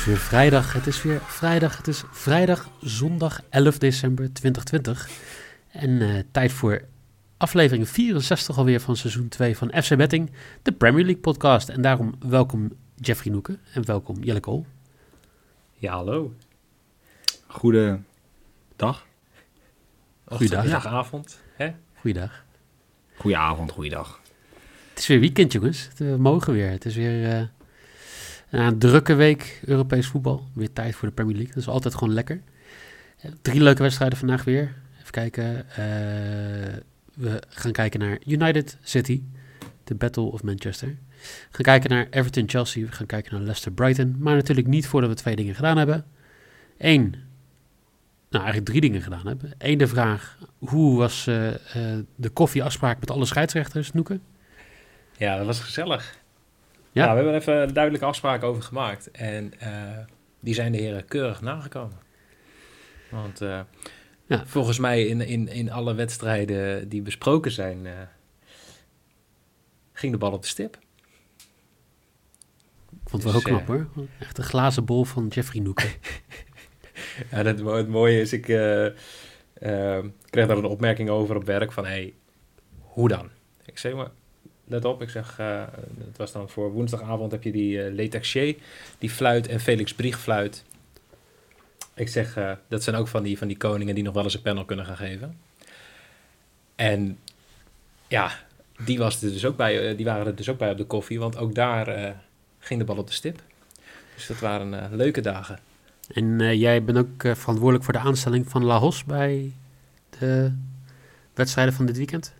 is weer vrijdag. Het is weer vrijdag. Het is vrijdag, zondag 11 december 2020. En eh, tijd voor aflevering 64 alweer van seizoen 2 van FC Betting, de Premier League podcast. En daarom welkom Jeffrey Noeken en welkom Jelle Kool. Ja, hallo. Goedendag. Goeiedag. Goedagavond. Hè? Goeiedag. Goedenavond, goeiedag. Het is weer weekend, jongens. We mogen weer. Het is weer eh, een drukke week Europees voetbal. Weer tijd voor de Premier League. Dat is altijd gewoon lekker. Eh, Drie leuke wedstrijden vandaag weer. Even kijken. eh, we gaan kijken naar United City, de Battle of Manchester. We gaan kijken naar Everton Chelsea. We gaan kijken naar Leicester Brighton. Maar natuurlijk niet voordat we twee dingen gedaan hebben. Eén, nou eigenlijk drie dingen gedaan hebben. Eén de vraag, hoe was de koffieafspraak met alle scheidsrechters, Noeken? Ja, dat was gezellig. Ja. Ja, we hebben er even een duidelijke afspraak over gemaakt. En eh, die zijn de heren keurig nagekomen. Want eh, Ja. volgens mij in, in, in alle wedstrijden die besproken zijn, eh, ging de bal op de stip. Vond het wel Dus, heel knap hoor. Echt een glazen bol van Jeffrey Noeken. Ja, dat, het mooie is, ik kreeg daar een opmerking over op werk van, hey, hoe dan? Ik zeg maar, let op, ik zeg, eh, het was dan voor woensdagavond heb je die Letaxier, die fluit en Felix Brieg fluit. Ik zeg, eh, dat zijn ook van die, van die koningen die nog wel eens een panel kunnen gaan geven. En ja, die, was er dus ook bij, die waren er dus ook bij op de koffie, want ook daar ging de bal op de stip. Dus dat waren leuke dagen. En jij bent ook verantwoordelijk voor de aanstelling van La Hos bij de wedstrijden van dit weekend?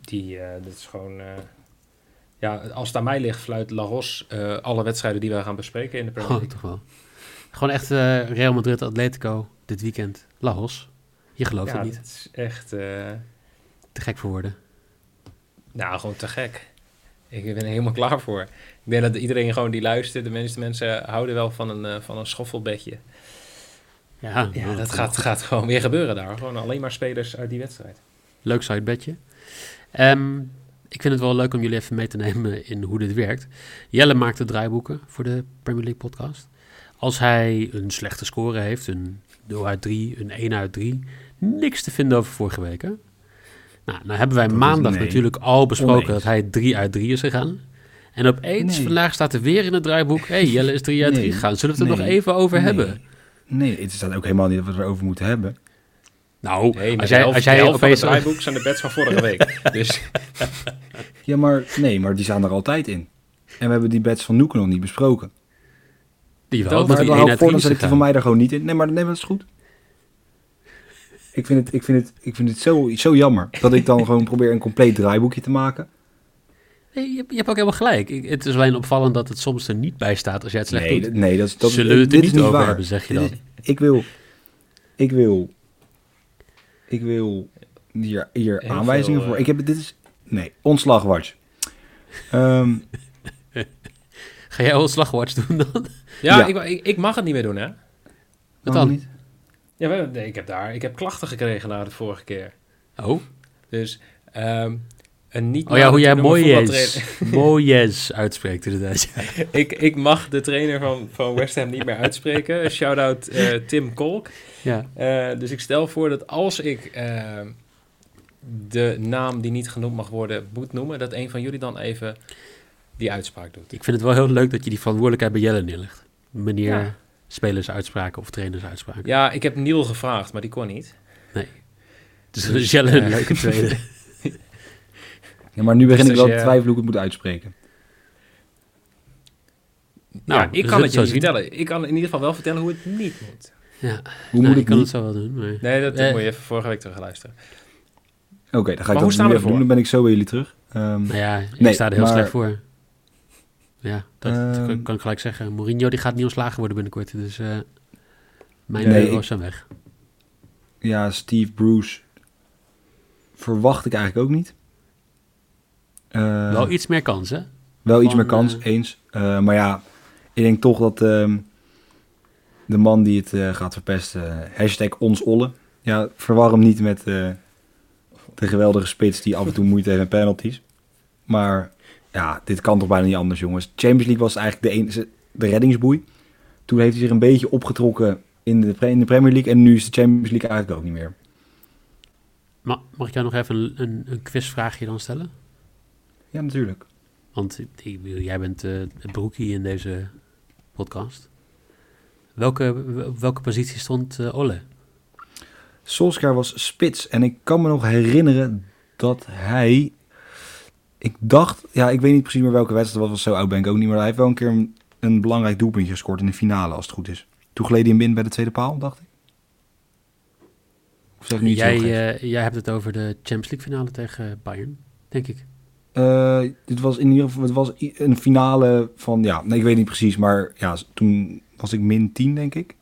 Die, eh, dat is gewoon... eh, ja, als het aan mij ligt, fluit Lagos eh alle wedstrijden die we gaan bespreken in de Premier Oh, League. toch wel. Gewoon echt Real Madrid, Atletico dit weekend. La Hos. Je gelooft ja, het niet. dat is echt... Te gek voor woorden. nou, gewoon te gek. Ik ben er helemaal klaar voor. Ik denk dat iedereen gewoon die luistert, de meeste mensen houden wel van een, van een schoffelbedje. Ja, Ja, dat gaat, gaat gewoon weer gebeuren daar. Gewoon alleen maar spelers uit die wedstrijd. Leuk sidebedje. Ehm ik vind het wel leuk om jullie even mee te nemen in hoe dit werkt. Jelle maakt de draaiboeken voor de Premier League podcast. Als hij een slechte score heeft, een 0 uit 3, een 1 uit 3, niks te vinden over vorige week. Hè? Nou, nou hebben wij Dat maandag nee. natuurlijk al besproken Oneens. dat hij 3 uit 3 is gegaan. En opeens, Nee. vandaag staat er weer in het draaiboek, hey, Jelle is 3 uit 3 Nee. gegaan. Zullen we het er nog even over hebben? Nee, het staat ook helemaal niet dat we het erover moeten hebben. Nou, Nee, als jij, als jij van het opeens... draaiboek zijn de bets van vorige week. Dus Ja, maar nee, maar die staan er altijd in. En we hebben die bets van Noeken nog niet besproken. Die wel, Maar hij dan 1 hou uit ik voor, 3 dan zet ik die van mij er gewoon niet in. Nee, maar nee, maar dat is goed. Ik vind het, ik vind het, ik vind het zo, zo jammer dat ik dan gewoon probeer een compleet draaiboekje te maken. Nee, je, je hebt ook helemaal gelijk. Ik- het is alleen opvallend dat het soms er niet bij staat als jij het slecht Nee, doet. nee, dat is dat, Zullen we het er is niet over waar. hebben, zeg je dan? is- ik wil, ik wil, ik wil hier, hier Heel aanwijzingen veel, voor. eh, Ik heb dit is, nee, ontslagwatch. Ehm Ga jij wel slagwatch doen dan? ja, Ja. Ik, ik, ik mag het niet meer doen, hè? Wat waarom dan? niet? Ja, we- nee, ik heb daar ik heb klachten gekregen na de vorige keer. Oh, Dus ehm, een niet oh ja, hoe jij Moyes, Moyes uitspreekt inderdaad. Ja. ik, ik mag de trainer van, van West Ham niet meer uitspreken. Shout-out eh, Tim Kolk. Ja. Eh, dus ik stel voor dat als ik ehm, de naam die niet genoemd mag worden moet noemen, dat een van jullie dan even die uitspraak doet. Ik vind het wel heel leuk dat je die verantwoordelijkheid bij Jelle neerlegt. Meneer Ja. spelersuitspraken of trainersuitspraken. Ja, ik heb Niel gevraagd, maar die kon niet. Dus dan is Jelle een Eh. leuke tweede. Ja, maar nu begin Dus ik wel te je- twijfelen hoe ik het moet uitspreken. Nou, ja, ik we kan het je zo niet zien. vertellen. Ik kan in ieder geval wel vertellen hoe het niet moet. Ja. Hoe nou, moet ik ik kan niet? het zo wel doen. Maar... Nee, dat Eh. moet je even vorige week terug luisteren. Oké, dan ga Maar ik dat staan nu even ervoor? doen. Dan ben ik zo bij jullie terug. Ehm, Nou ja, ik Nee, sta er heel maar- slecht voor. Ja, dat Ehm. kan- kan ik gelijk zeggen. Mourinho die gaat niet ontslagen worden binnenkort. Dus eh mijn Nee, euro's ik- zijn weg. ja, Steve Bruce verwacht ik eigenlijk ook niet. Eh, Wel iets meer kans, hè? Wel iets meer kans, eh, eens. Eh, maar ja, ik denk toch dat ehm, de man die het gaat verpesten, hashtag ons olle. Ja, verwar hem niet met de geweldige spits die af en toe moeite heeft met penalties. Maar ja, dit kan toch bijna niet anders, jongens. Champions League was eigenlijk de, enige, de reddingsboei. toen heeft hij zich een beetje opgetrokken in de, pre- in de Premier League. En nu is de Champions League eigenlijk ook niet meer. Ma- mag ik jou nog even een, een, een quizvraagje dan stellen? Ja, natuurlijk. Want ik jij bent het broekie in deze podcast. Welke, wel- welke positie stond eh Olle? Solskjaer was spits. En ik kan me nog herinneren dat hij... Ik dacht... Ja, ik weet niet precies meer welke wedstrijd was. want Zo oud ben ik ook niet. Maar hij heeft wel een keer een, een belangrijk doelpuntje gescoord in de finale, als het goed is. Toen gleed hij hem in bij de tweede paal, dacht ik. Of zeg ik niet Jij, eh, jij hebt het over de Champions League finale tegen Bayern, denk ik. Eh, dit was in ieder geval het was een finale van... Ja, nee, ik weet niet precies. Maar ja, toen was ik min 10, denk ik.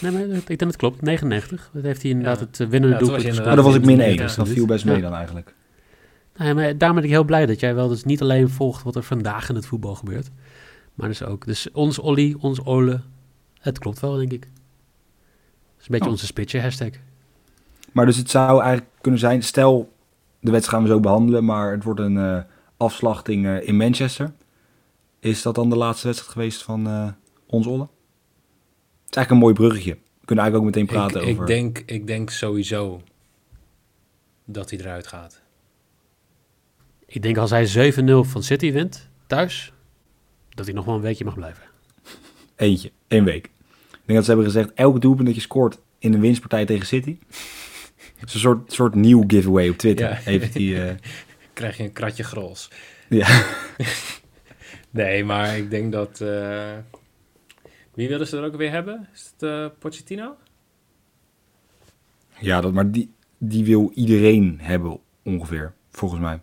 Nee, maar ik denk dat het klopt. 99. Dat heeft hij inderdaad Ja. het eh, winnende Ja, doelpunt was je Maar gescoord. dan was ik min 1, Ja, dus dat viel best mee Ja. dan eigenlijk. Nou ja, maar daarom ben ik heel blij dat jij wel dus niet alleen volgt wat er vandaag in het voetbal gebeurt. Maar dus ook. Dus ons Olly, ons Ole. Het klopt wel, denk ik. Dat is een beetje Oh. onze spitje hashtag. Maar dus het zou eigenlijk kunnen zijn... Stel, de wedstrijd gaan we zo behandelen... maar het wordt een eh, afslachting eh, in Manchester. Is dat dan de laatste wedstrijd geweest van eh ons Olle? Het is eigenlijk een mooi bruggetje. We kunnen eigenlijk ook meteen praten ik, over... ik, denk, ik denk sowieso dat hij eruit gaat. Ik denk als hij 7-0 van City wint, thuis, dat hij nog wel een weekje mag blijven. Eentje, één week. Ik denk dat ze hebben gezegd... elke doelpunt dat je scoort in een winstpartij tegen City... Het is een soort, soort nieuw giveaway op Twitter. Ja. Heeft die, eh, Krijg je een kratje grols. ja. Nee, maar ik denk dat... eh, wie willen ze er ook weer hebben? Is het eh Pochettino? Ja, dat, maar die, die wil iedereen hebben ongeveer, volgens mij.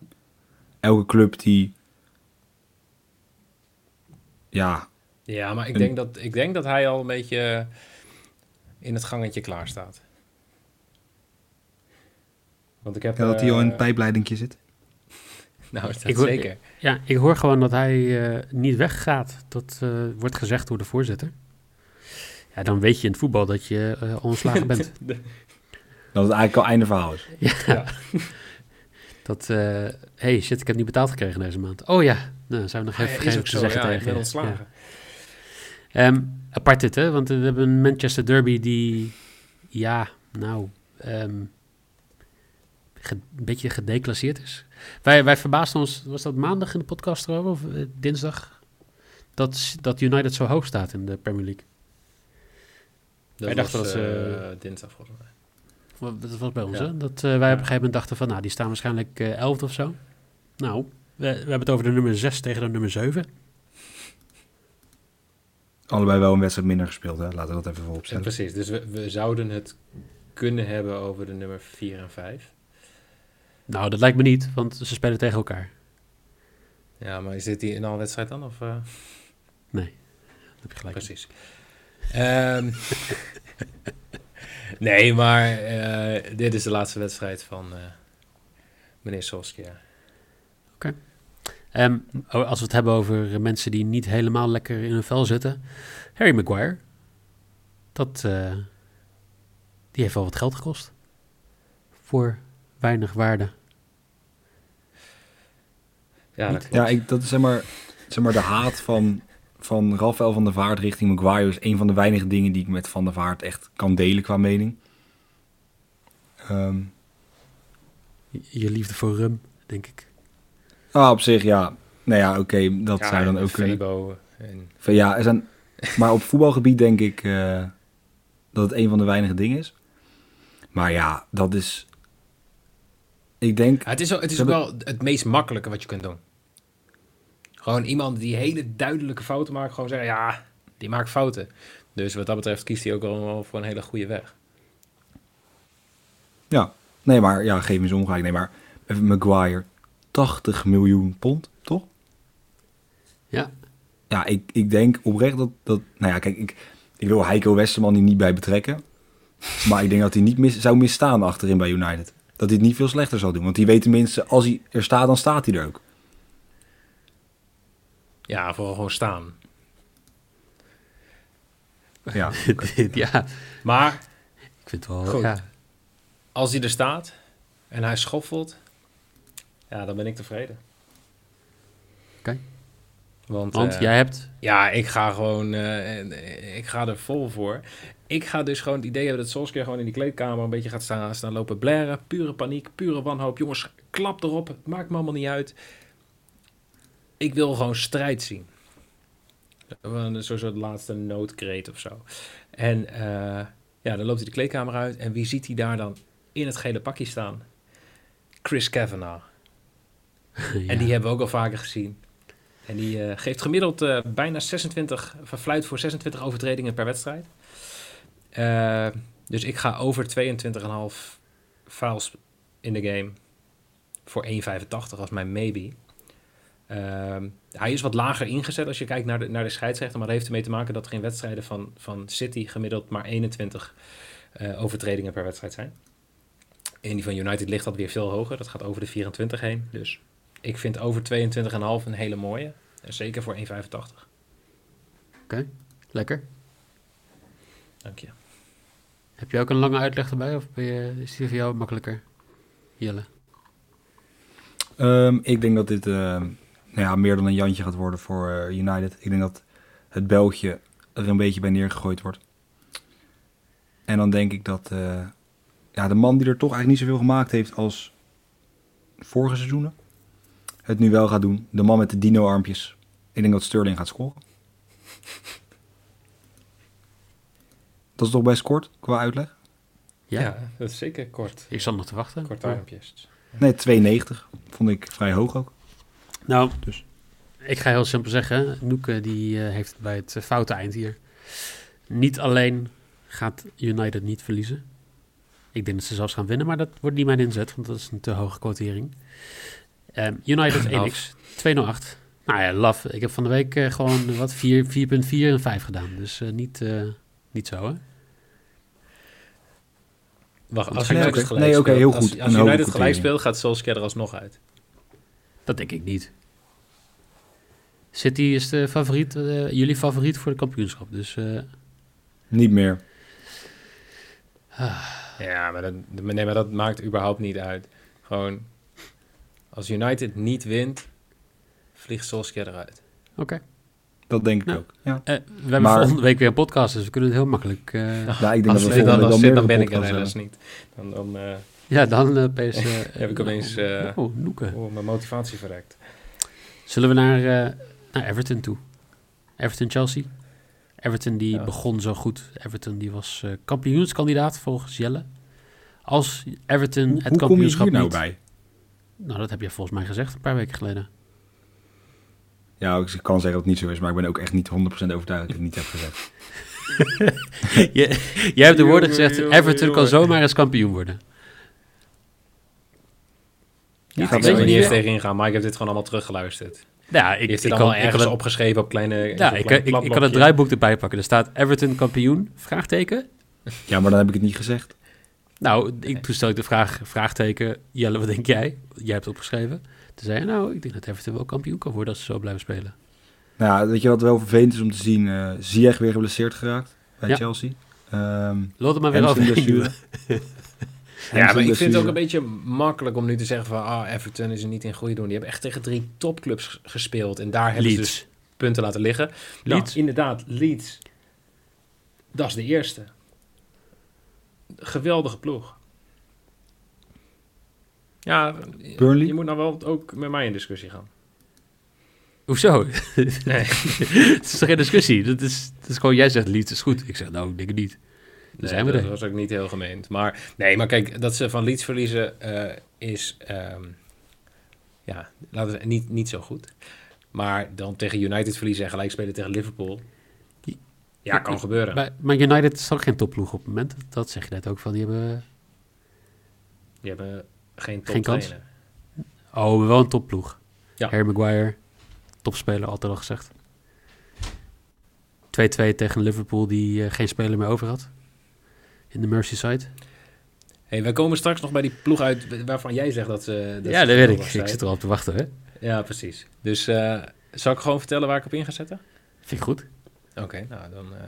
Elke club die... Ja, Ja, maar ik En- denk, dat, ik denk dat hij al een beetje in het gangetje klaar staat. Want ik heb... ja dat hij al in eh, het pijpleidingje zit. Nou, dat Ik hoor- zeker. Ja, ik hoor gewoon dat hij eh, niet weggaat. Dat eh, wordt gezegd door de voorzitter. Ja, dan weet je in het voetbal dat je eh, ontslagen bent. Dat het eigenlijk al einde verhaal is. ja. Ja. Dat, eh hey shit, ik heb niet betaald gekregen deze maand. Oh ja, nou, zou ik nog Ah, even ja, is vergeten te zo, zeggen ja, ik tegen ben je. ontslagen. Ja. Ehm, apart dit, hè? Want we hebben een Manchester Derby die, ja, nou, ehm, een beetje gedeclasseerd is. Wij, wij verbaasden ons, was dat maandag in de podcast erover, of eh, dinsdag, dat, dat United zo hoog staat in de Premier League. Dat Wij was dachten dat ze- eh, dinsdag volgens mij. Dat was bij ons, Ja. hè? Dat eh, wij op een gegeven moment dachten van, nou, die staan waarschijnlijk eh 11 of zo. Nou, we, we hebben het over de nummer 6 tegen de nummer 7. Allebei wel een wedstrijd minder gespeeld, hè? laten we dat even voorop Ja, stellen. precies, dus we, we zouden het kunnen hebben over de nummer 4 en 5. Nou, dat lijkt me niet, want ze spelen tegen elkaar. Ja, maar is dit die in alle wedstrijd dan? Of, eh? Dat heb je gelijk. Precies. Ehm, nee, maar eh, dit is de laatste wedstrijd van eh, meneer Solskjaer. Ehm, oh, als we het hebben over mensen die niet helemaal lekker in hun vel zitten. Harry Maguire. Dat, die heeft wel wat geld gekost. Voor weinig waarde. Ja, dat Ja, ik, dat is zeg maar, zeg maar de haat van, van Rafael van der Vaart richting Maguire is een van de weinige dingen die ik met Van der Vaart echt kan delen qua mening. Ehm, Je, liefde voor rum, denk ik. ah, op zich, ja. Nou ja, oké, dat Ja, zou dan ook kunnen. En Ja, er zijn, maar op voetbalgebied denk ik eh, dat het een van de weinige dingen is. Maar ja, dat is... Ik denk... Ja, het is, ook, het is ook wel het meest makkelijke wat je kunt doen. Gewoon iemand die hele duidelijke fouten maakt, gewoon zeggen, ja, die maakt fouten. Dus wat dat betreft kiest hij ook wel voor een hele goede weg. Ja, nee, maar ja, geef me eens ongelijk. Nee, maar even Maguire, 80 miljoen pond, toch? Ja. Ja, ik, ik denk oprecht dat, dat... Nou ja, kijk, ik, ik wil Heiko Westerman hier niet bij betrekken. Maar ik denk dat hij niet mis, zou misstaan achterin bij United. Dat hij het niet veel slechter zal doen. Want die weet tenminste, als hij er staat, dan staat hij er ook. Ja, vooral gewoon staan. Ja, ja, Maar ik vind het wel... Goed. Ja, als hij er staat en hij schoffelt, ja, dan ben ik tevreden. Want, Want eh, jij hebt... Ja, ik ga gewoon, eh, ik ga er vol voor. Ik ga dus gewoon het idee hebben dat Solskjaer gewoon in die kleedkamer een beetje gaat staan, staan lopen blaren. Pure paniek, pure wanhoop. Jongens, klap erop. Het maakt me allemaal niet uit. Ik wil gewoon strijd zien. Een soort laatste noodkreet of zo. En eh, ja, dan loopt hij de kleedkamer uit. En wie ziet hij daar dan in het gele pakje staan? Chris Kavanagh. Ja. En die hebben we ook al vaker gezien. En die eh, geeft gemiddeld eh, bijna 26, verfluit voor 26 overtredingen per wedstrijd. Eh, dus ik ga over 22,5 fouls in de game voor 1,85 als mijn maybe. Ehm, hij is wat lager ingezet als je kijkt naar de, naar de scheidsrechter. Maar dat heeft ermee te maken dat er in wedstrijden van, van City gemiddeld maar 21 eh, overtredingen per wedstrijd zijn. In die van United ligt dat weer veel hoger. Dat gaat over de 24 heen. Dus ik vind over 22,5 een hele mooie. En zeker voor 1,85. Lekker. Dank je. Heb je ook een lange uitleg erbij? Of je, is die voor jou makkelijker? Jelle. Ehm, ik denk dat dit eh, nou ja, meer dan een Jantje gaat worden voor eh, United. Ik denk dat het Belgje er een beetje bij neergegooid wordt. En dan denk ik dat eh, ja, de man die er toch eigenlijk niet zoveel gemaakt heeft als vorige seizoenen, het nu wel gaat doen. De man met de dino-armpjes. Ik denk dat Sterling gaat scoren. Dat is toch best kort qua uitleg? Ja? Ja, dat is zeker kort. Ik zat nog te wachten. Korte Maar- armpjes. Nee, 2,90. Vond ik vrij hoog ook. Nou, Dus. ik ga heel simpel zeggen. Noeke die eh, heeft het bij het eh, foute eind hier. Niet alleen gaat United niet verliezen. Ik denk dat ze zelfs gaan winnen, maar dat wordt niet mijn inzet, want dat is een te hoge quotering. Ehm, United 1x, 208. Nou ja, love. Ik heb van de week eh, gewoon wat 4, 4.4 en 5 gedaan. Dus eh, niet, eh, niet zo, hè? Wacht, als Nee, United oké. gelijk Nee, oké, speelt, heel als- goed. Als, hoge United gelijk quotering. speelt, gaat Solskjaer er alsnog uit. Dat denk ik niet. City is de favoriet, eh, jullie favoriet voor de kampioenschap. Dus eh, Niet meer. Ja, maar dat, nee, maar dat maakt überhaupt niet uit. Gewoon, als United niet wint, vliegt Solskjaer eruit. oké. Dat denk ik Nou. ook. Ja. Eh, we hebben Maar- volgende week weer een podcast, dus we kunnen het heel makkelijk... eh, Nou, ik denk Als dat we dan, dan, meer ben ik er helaas niet. Dan, dan eh, ja, dan Heb ik opeens, eh, oh, Noeke. oh, mijn motivatie verrekt. Zullen we naar, eh, naar Everton toe? Everton-Chelsea. Everton die Ja. begon zo goed. Everton die was eh, kampioenskandidaat volgens Jelle. Als Everton Hoe, het hoe kom je kampioenschap hier nou niet... bij? Nou, dat heb je volgens mij gezegd een paar weken geleden. Ja, ik kan zeggen dat het niet zo is, maar ik ben ook echt niet 100% overtuigd dat ik het niet heb gezegd. Je- Jij hebt de woorden gezegd, Everton kan zomaar eens kampioen worden. Ja, ik weet er niet eens niet- tegen ingaan, maar ik heb dit gewoon allemaal teruggeluisterd. Ja, Ik ik, kan, allemaal ik, kan ergens opgeschreven op kleine... ja, ik, klein ik, ik kan het draaiboek erbij pakken. Er staat Everton kampioen, vraagteken. Ja, maar dan heb ik het niet gezegd. Nou, ik, toen stel ik de vraag, vraagteken, Jelle, wat denk jij? Jij hebt het opgeschreven. Toen zei je, nou, ik denk dat Everton wel kampioen kan worden als ze zo blijven spelen. Nou, weet je wat wel vervelend is om te zien? eh Ziyech weer geblesseerd geraakt bij Ja. Chelsea. Ehm Laat het maar weer over. hamstringblessure. Ja, maar ik vind het ook een beetje makkelijk om nu te zeggen van... Ah, Everton is er niet in goede doen. Die hebben echt tegen drie topclubs gespeeld. En daar hebben ze dus punten laten liggen. Leeds. Nou, inderdaad, Leeds. Dat is de eerste. Geweldige ploeg. Ja, Burnley? je moet nou wel ook met mij in discussie gaan. Hoezo? Nee. Het is toch geen discussie? Dat is, dat is gewoon, jij zegt Leeds is goed. Ik zeg, nou, ik denk het niet. Dan Nee, zijn we dat er. was ook niet heel gemeend. Maar nee, maar kijk, dat ze van Leeds verliezen eh, is ehm, ja, laten we niet, niet zo goed. Maar dan tegen United verliezen en gelijk spelen tegen Liverpool. Ja, kan gebeuren. Maar, maar United is ook geen topploeg op het moment. Dat zeg je net ook van, die hebben... Die hebben geen top Geen kans. trainer. Oh, wel een topploeg. Ja. Harry Maguire, topspeler, altijd al gezegd. 2-2 tegen Liverpool die eh, geen speler meer over had. In de Merseyside. Hey, wij komen straks nog bij die ploeg uit waarvan jij zegt dat ze. Dat ja, ze dat weet ik. Ik zit er al op te wachten, hè. Ja, precies. Dus eh, zal ik gewoon vertellen waar ik op in ga zetten? Vind ik goed. Oké, nou dan. eh,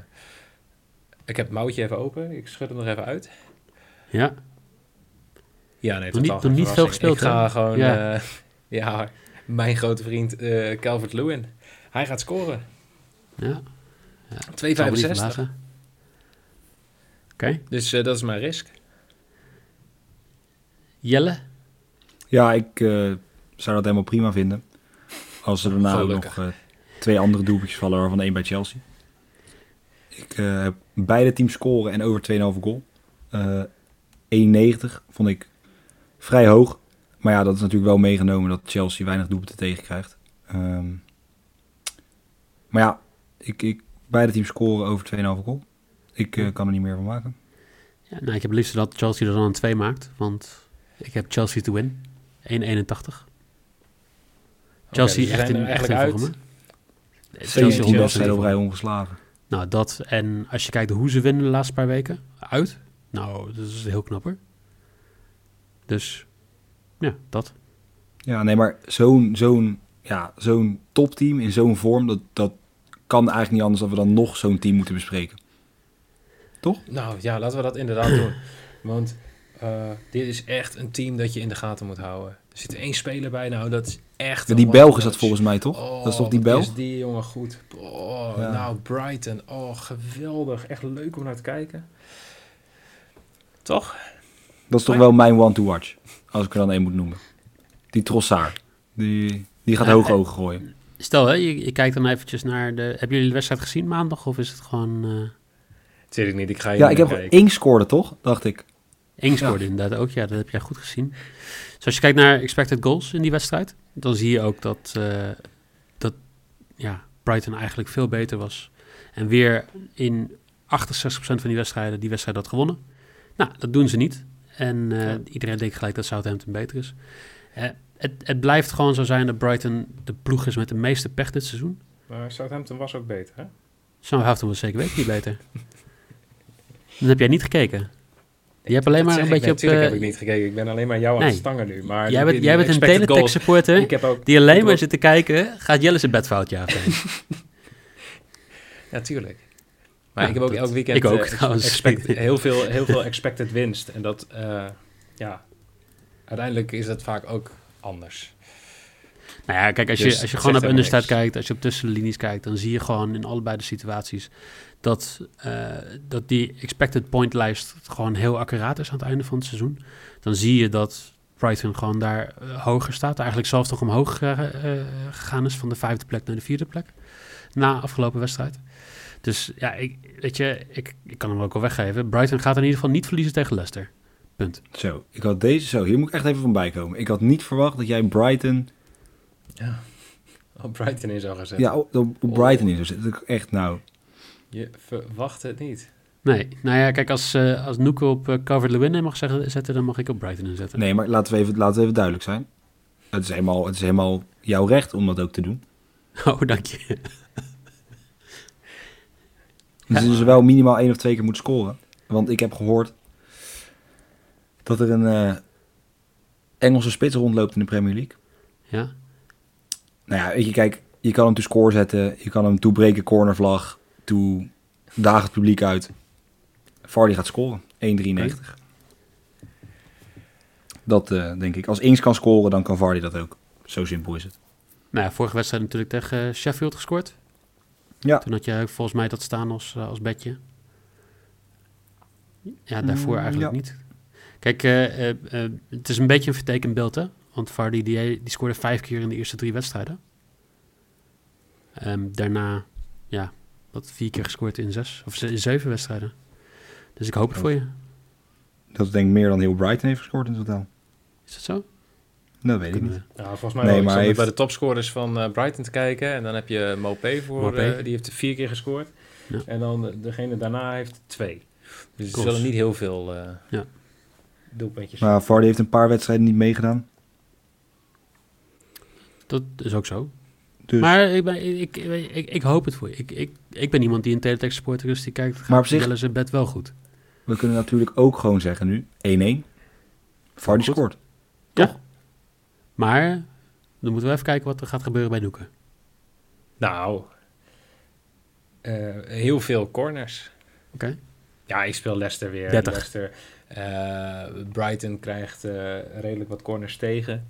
ik heb het mouwtje even open. Ik schud hem nog even uit. Ja. Ja, nee, Nog niet- niet veel gespeeld, Ik ga gewoon, Ja. ja, ja mijn grote vriend eh Calvert Lewin. Hij gaat scoren. Ja. ja. 2,65. Zal me niet verbazen. Oké. Dus eh, dat is mijn risk. Jelle? Ja, ik eh, zou dat helemaal prima vinden. Als er daarna ook nog eh, twee andere doelpuntjes vallen, waarvan één bij Chelsea. Ik eh, heb beide teams scoren en over 2,5 goal. Eh 1,90 vond ik vrij hoog. Maar ja, dat is natuurlijk wel meegenomen dat Chelsea weinig doelpunten tegenkrijgt. Ehm, maar ja, ik, ik, beide teams scoren over 2,5 goal. Ik eh, kan er niet meer van maken. Ja, nou, ik heb het liefst dat Chelsea er dan een 2 maakt. Want ik heb Chelsea to win. 1,81. Chelsea dus echt in, echt in vorm. Chelsea wedstrijden wedstrijden op rij ongeslagen. Nou, dat. En als je kijkt hoe ze winnen de laatste paar weken uit. Nou, dat is heel knapper. Dus, ja, dat. Ja, nee, maar zo'n zo'n ja, zo'n topteam in zo'n vorm, dat, dat kan eigenlijk niet anders dan we dan nog zo'n team moeten bespreken. Nou ja, laten we dat inderdaad doen. Want eh, dit is echt een team dat je in de gaten moet houden. Er zit één speler bij, nou dat is echt... Ja, die Belg is dat volgens mij toch? Oh, dat is toch die Belg? is die jongen goed. Oh, Ja. Nou, Brighton. Oh, geweldig. Echt leuk om naar te kijken. Toch? Dat is toch Maar- wel mijn one to watch, als ik er dan één moet noemen. Die Trossard, die, die gaat hoog eh, ogen gooien. Stel, hè, je, je kijkt dan eventjes naar de... Hebben jullie de wedstrijd gezien maandag? Of is het gewoon... eh Dat weet ik niet. Ik ga je Ja, ik heb kijken. één scoorde toch, dacht ik. één scoorde inderdaad ook. Ja, dat heb jij goed gezien. Dus als je kijkt naar expected goals in die wedstrijd... dan zie je ook dat, eh, dat ja, Brighton eigenlijk veel beter was. En weer in 68% van die wedstrijden die wedstrijd had gewonnen. Nou, dat doen ze niet. En eh, Ja. iedereen denkt gelijk dat Southampton beter is. Eh, het, het blijft gewoon zo zijn dat Brighton de ploeg is met de meeste pech dit seizoen. Maar Southampton was ook beter, hè? Southampton was zeker weten niet beter. Dan heb jij niet gekeken. Je hebt alleen Dat maar een ik. beetje op... Natuurlijk eh, heb ik niet gekeken. Ik ben alleen maar jou aan het stangen nu. Maar jij die- bent, die jij bent een teletext supporter Ik heb ook... die alleen ik maar zit te kijken. Gaat Jelle zijn bedfout ja of nee? Ja, tuurlijk. Maar Ja, ik heb ook elk weekend ik ook, eh, expect- heel, veel, heel veel expected winst. En dat, eh, ja, uiteindelijk is dat vaak ook anders. Nou ja, kijk, als je, Dus als je gewoon op understat kijkt, als je op tussenlinies kijkt, dan zie je gewoon in allebei de situaties dat, eh, dat die expected point lijst gewoon heel accuraat is aan het einde van het seizoen. Dan zie je dat Brighton gewoon daar hoger staat. Eigenlijk zelfs nog omhoog gegaan is van de vijfde plek naar de vierde plek. Na afgelopen wedstrijd. Dus ja, ik, weet je, ik, ik kan hem ook al weggeven. Brighton gaat in ieder geval niet verliezen tegen Leicester. Punt. Zo, ik had deze, zo, hier moet ik echt even van bijkomen. Ik had niet verwacht dat jij Brighton, Ja. Op Brighton in zou gezet. ja, op, Brighton in zou Echt, nou, Je verwacht het niet. Nee, nou ja, kijk, als, eh als Noeke op uh, Covered Lewin in mag zeggen, zetten, dan mag ik op Brighton inzetten. nee, maar laten we even, laten we even duidelijk zijn. Het is, helemaal, het is helemaal jouw recht om dat ook te doen. Oh, dank je. Dus ze wel minimaal één of twee keer moet scoren. Want ik heb gehoord dat er een eh, Engelse spits rondloopt in de Premier League. Ja, Nou ja, weet je, kijk, je kan hem to score zetten. Je kan hem toebreken, cornervlag. Toe dagen het publiek uit. Vardy gaat scoren. 1,93. Dat eh, denk ik. Als Ings kan scoren, dan kan Vardy dat ook. Zo simpel is het. nou ja, vorige wedstrijd natuurlijk tegen Sheffield gescoord. Ja. Toen had je volgens mij dat staan als, eh, als bedje. Ja, daarvoor Mm, eigenlijk ja. niet. Kijk, eh, eh, het is een beetje een vertekend beeld, hè? Want Vardy die, die scoorde vijf keer in de eerste drie wedstrijden. Ehm, daarna, ja, wat vier keer gescoord in zes of in zeven wedstrijden. Dus ik hoop het voor je. Dat is denk ik meer dan heel Brighton heeft gescoord in totaal. Is dat zo? Dat weet ik niet. Nou, volgens mij Nee, wel. Ik maar heeft- bij de topscorers van eh, Brighton te kijken. En dan heb je Mopé voor, Mopé. eh, die heeft vier keer gescoord. Ja. En dan de- degene daarna heeft twee. Dus er zullen niet heel veel eh Ja. doelpuntjes Maar Vardy heeft een paar wedstrijden niet meegedaan. Dat is ook zo. Dus, Maar ik, ben, ik, ik, ik, ik hoop het voor je. Ik, ik, ik ben iemand die een teletext supporter is, die kijkt, Maar op zich- zijn bed wel goed. we kunnen natuurlijk ook gewoon zeggen nu 1-1. Vardy scoort. Maar dan moeten we even kijken wat er gaat gebeuren bij Doeken. Nou, eh, heel veel corners. Oké. Ja, ik speel Leicester weer. 30. Leicester, eh, Brighton krijgt eh, redelijk wat corners tegen.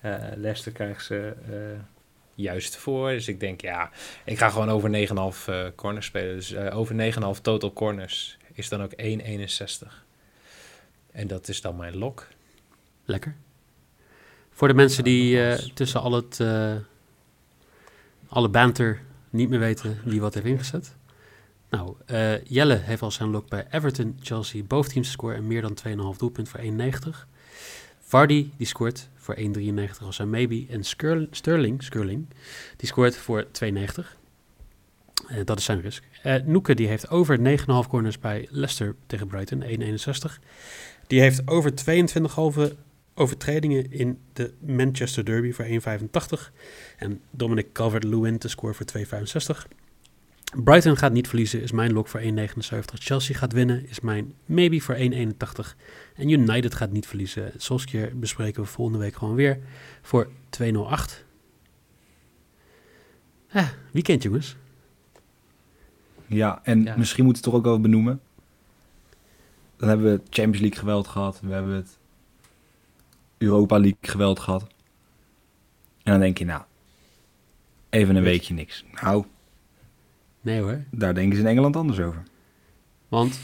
Eh, Leicester krijgt ze eh, juist voor. Dus ik denk, ja, ik ga gewoon over 9,5 eh corners spelen. Dus eh, over 9,5 total corners is dan ook 1,61. En dat is dan mijn lok. Lekker. Voor de mensen die eh, tussen al het, eh, alle banter niet meer weten wie wat heeft ingezet. Nou, eh, Jelle heeft al zijn lok bij Everton, Chelsea, boventeams score en meer dan 2,5 doelpunt voor 1,90. Vardy, die scoort voor 1,93 als zijn maybe. En Sterling, Skirling, die scoort voor 2,90. Eh, dat is zijn risk. Eh Noeke, die heeft over 9,5 corners bij Leicester tegen Brighton, 1,61. Die heeft over 22,5 overtredingen in de Manchester Derby voor 1,85. En Dominic Calvert-Lewin te scoren voor 2,65. Brighton gaat niet verliezen, is mijn lok voor 1,79. Chelsea gaat winnen, is mijn maybe voor 1,81. En United gaat niet verliezen. Solskjaer bespreken we volgende week gewoon weer voor 2,08. Ah, weekend jongens. Ja, en Ja. misschien moeten we het toch ook wel benoemen. Dan hebben we Champions League geweld gehad. We hebben het Europa League geweld gehad. En dan denk je, nou, even een weekje niks. Nou, Nee hoor, daar denken ze in Engeland anders over. want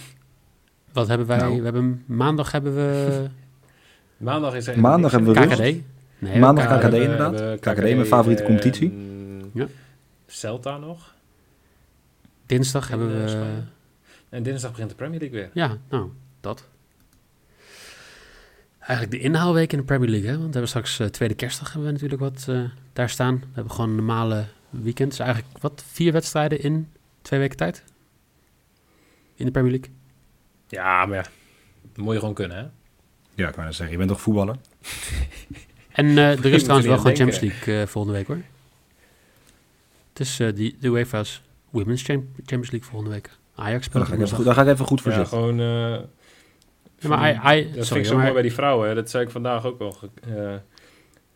wat hebben wij? Nou. We hebben maandag hebben we Maandag is er Maandag hebben we KKD. rust. Nee, Maandag KKD. Inderdaad. KKD, mijn favoriete en competitie. Ja. Celta nog. Dinsdag hebben in, eh, we... En dinsdag begint de Premier League weer. Ja, nou, dat. Eigenlijk de inhaalweek in de Premier League, hè? Want we hebben straks eh, tweede kerstdag hebben we natuurlijk wat eh, daar staan. We hebben gewoon een normale weekend. Dus eigenlijk wat, vier wedstrijden in twee weken tijd? In de Premier League? Ja, maar ja, dat moet je gewoon kunnen, hè? Ja, ik wou net zeggen, je bent toch voetballer? En eh, er is trouwens wel gewoon Champions. League eh, volgende week, hoor. Het is eh, die, de UEFA's Women's Cham- Champions League volgende week. Ajax speelt daar ga ik even goed voor Ja, zitten. gewoon... Ja, maar I, I, dat vind sorry, ik zo maar- mooi bij die vrouwen. Hè. Dat zei ik vandaag ook wel. Eh,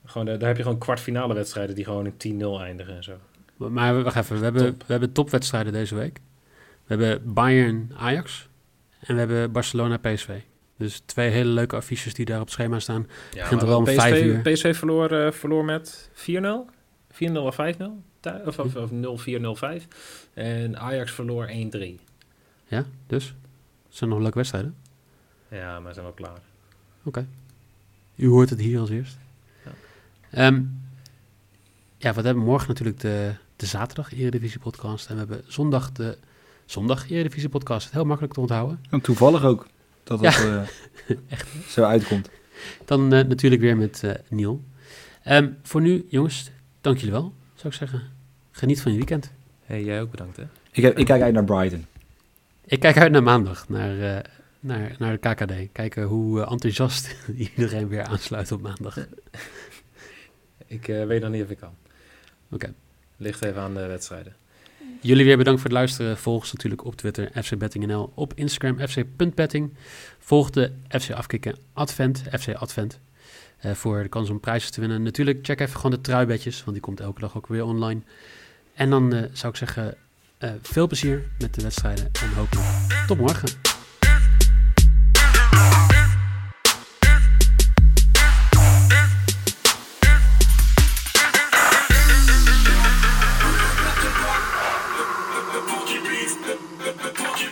gewoon, eh, daar heb je gewoon kwartfinale wedstrijden die gewoon in 10-0 eindigen en zo. Maar wacht even, we hebben, Top. we hebben topwedstrijden deze week. We hebben Bayern Ajax en we hebben Barcelona PSV. Dus twee hele leuke affiches die daar op het schema staan. Ja, Begint er wel om PSV, vijf uur. PSV verloor, eh, verloor met 4-0. 4-0 of 5-0. Thu- Of, of, of 0-4, 0-5. En Ajax verloor 1-3. Ja, dus. Het zijn nog leuke wedstrijden. Ja, maar zijn wel klaar. U hoort het hier als eerst. Ja. Ehm, ja, wat hebben we morgen natuurlijk de, de zaterdag Eredivisie podcast. En we hebben zondag de zondag Eredivisie podcast. Heel makkelijk te onthouden. En toevallig ook dat het eh, zo uitkomt. Dan eh, natuurlijk weer met eh Niel. Ehm, voor nu, jongens, dank jullie wel, zou ik zeggen. Geniet van je weekend. hey, jij ook bedankt, hè? Ik, heb, ik kijk uit naar Brighton. Ik kijk uit naar maandag, naar, eh, naar, naar de KKD. Kijken hoe eh, enthousiast iedereen weer aansluit op maandag. Ik eh, weet nog niet of ik kan. Oké. Ligt even aan de wedstrijden. Jullie weer bedankt voor het luisteren. Volg ons natuurlijk op Twitter, FCBettingNL. Op Instagram, fc.betting. Volg de FC Afkikken Advent, FC Advent. eh, voor de kans om prijzen te winnen. Natuurlijk, check even gewoon de truibedjes, want die komt elke dag ook weer online. En dan zou ik zeggen, veel plezier met de wedstrijden en hopelijk tot morgen.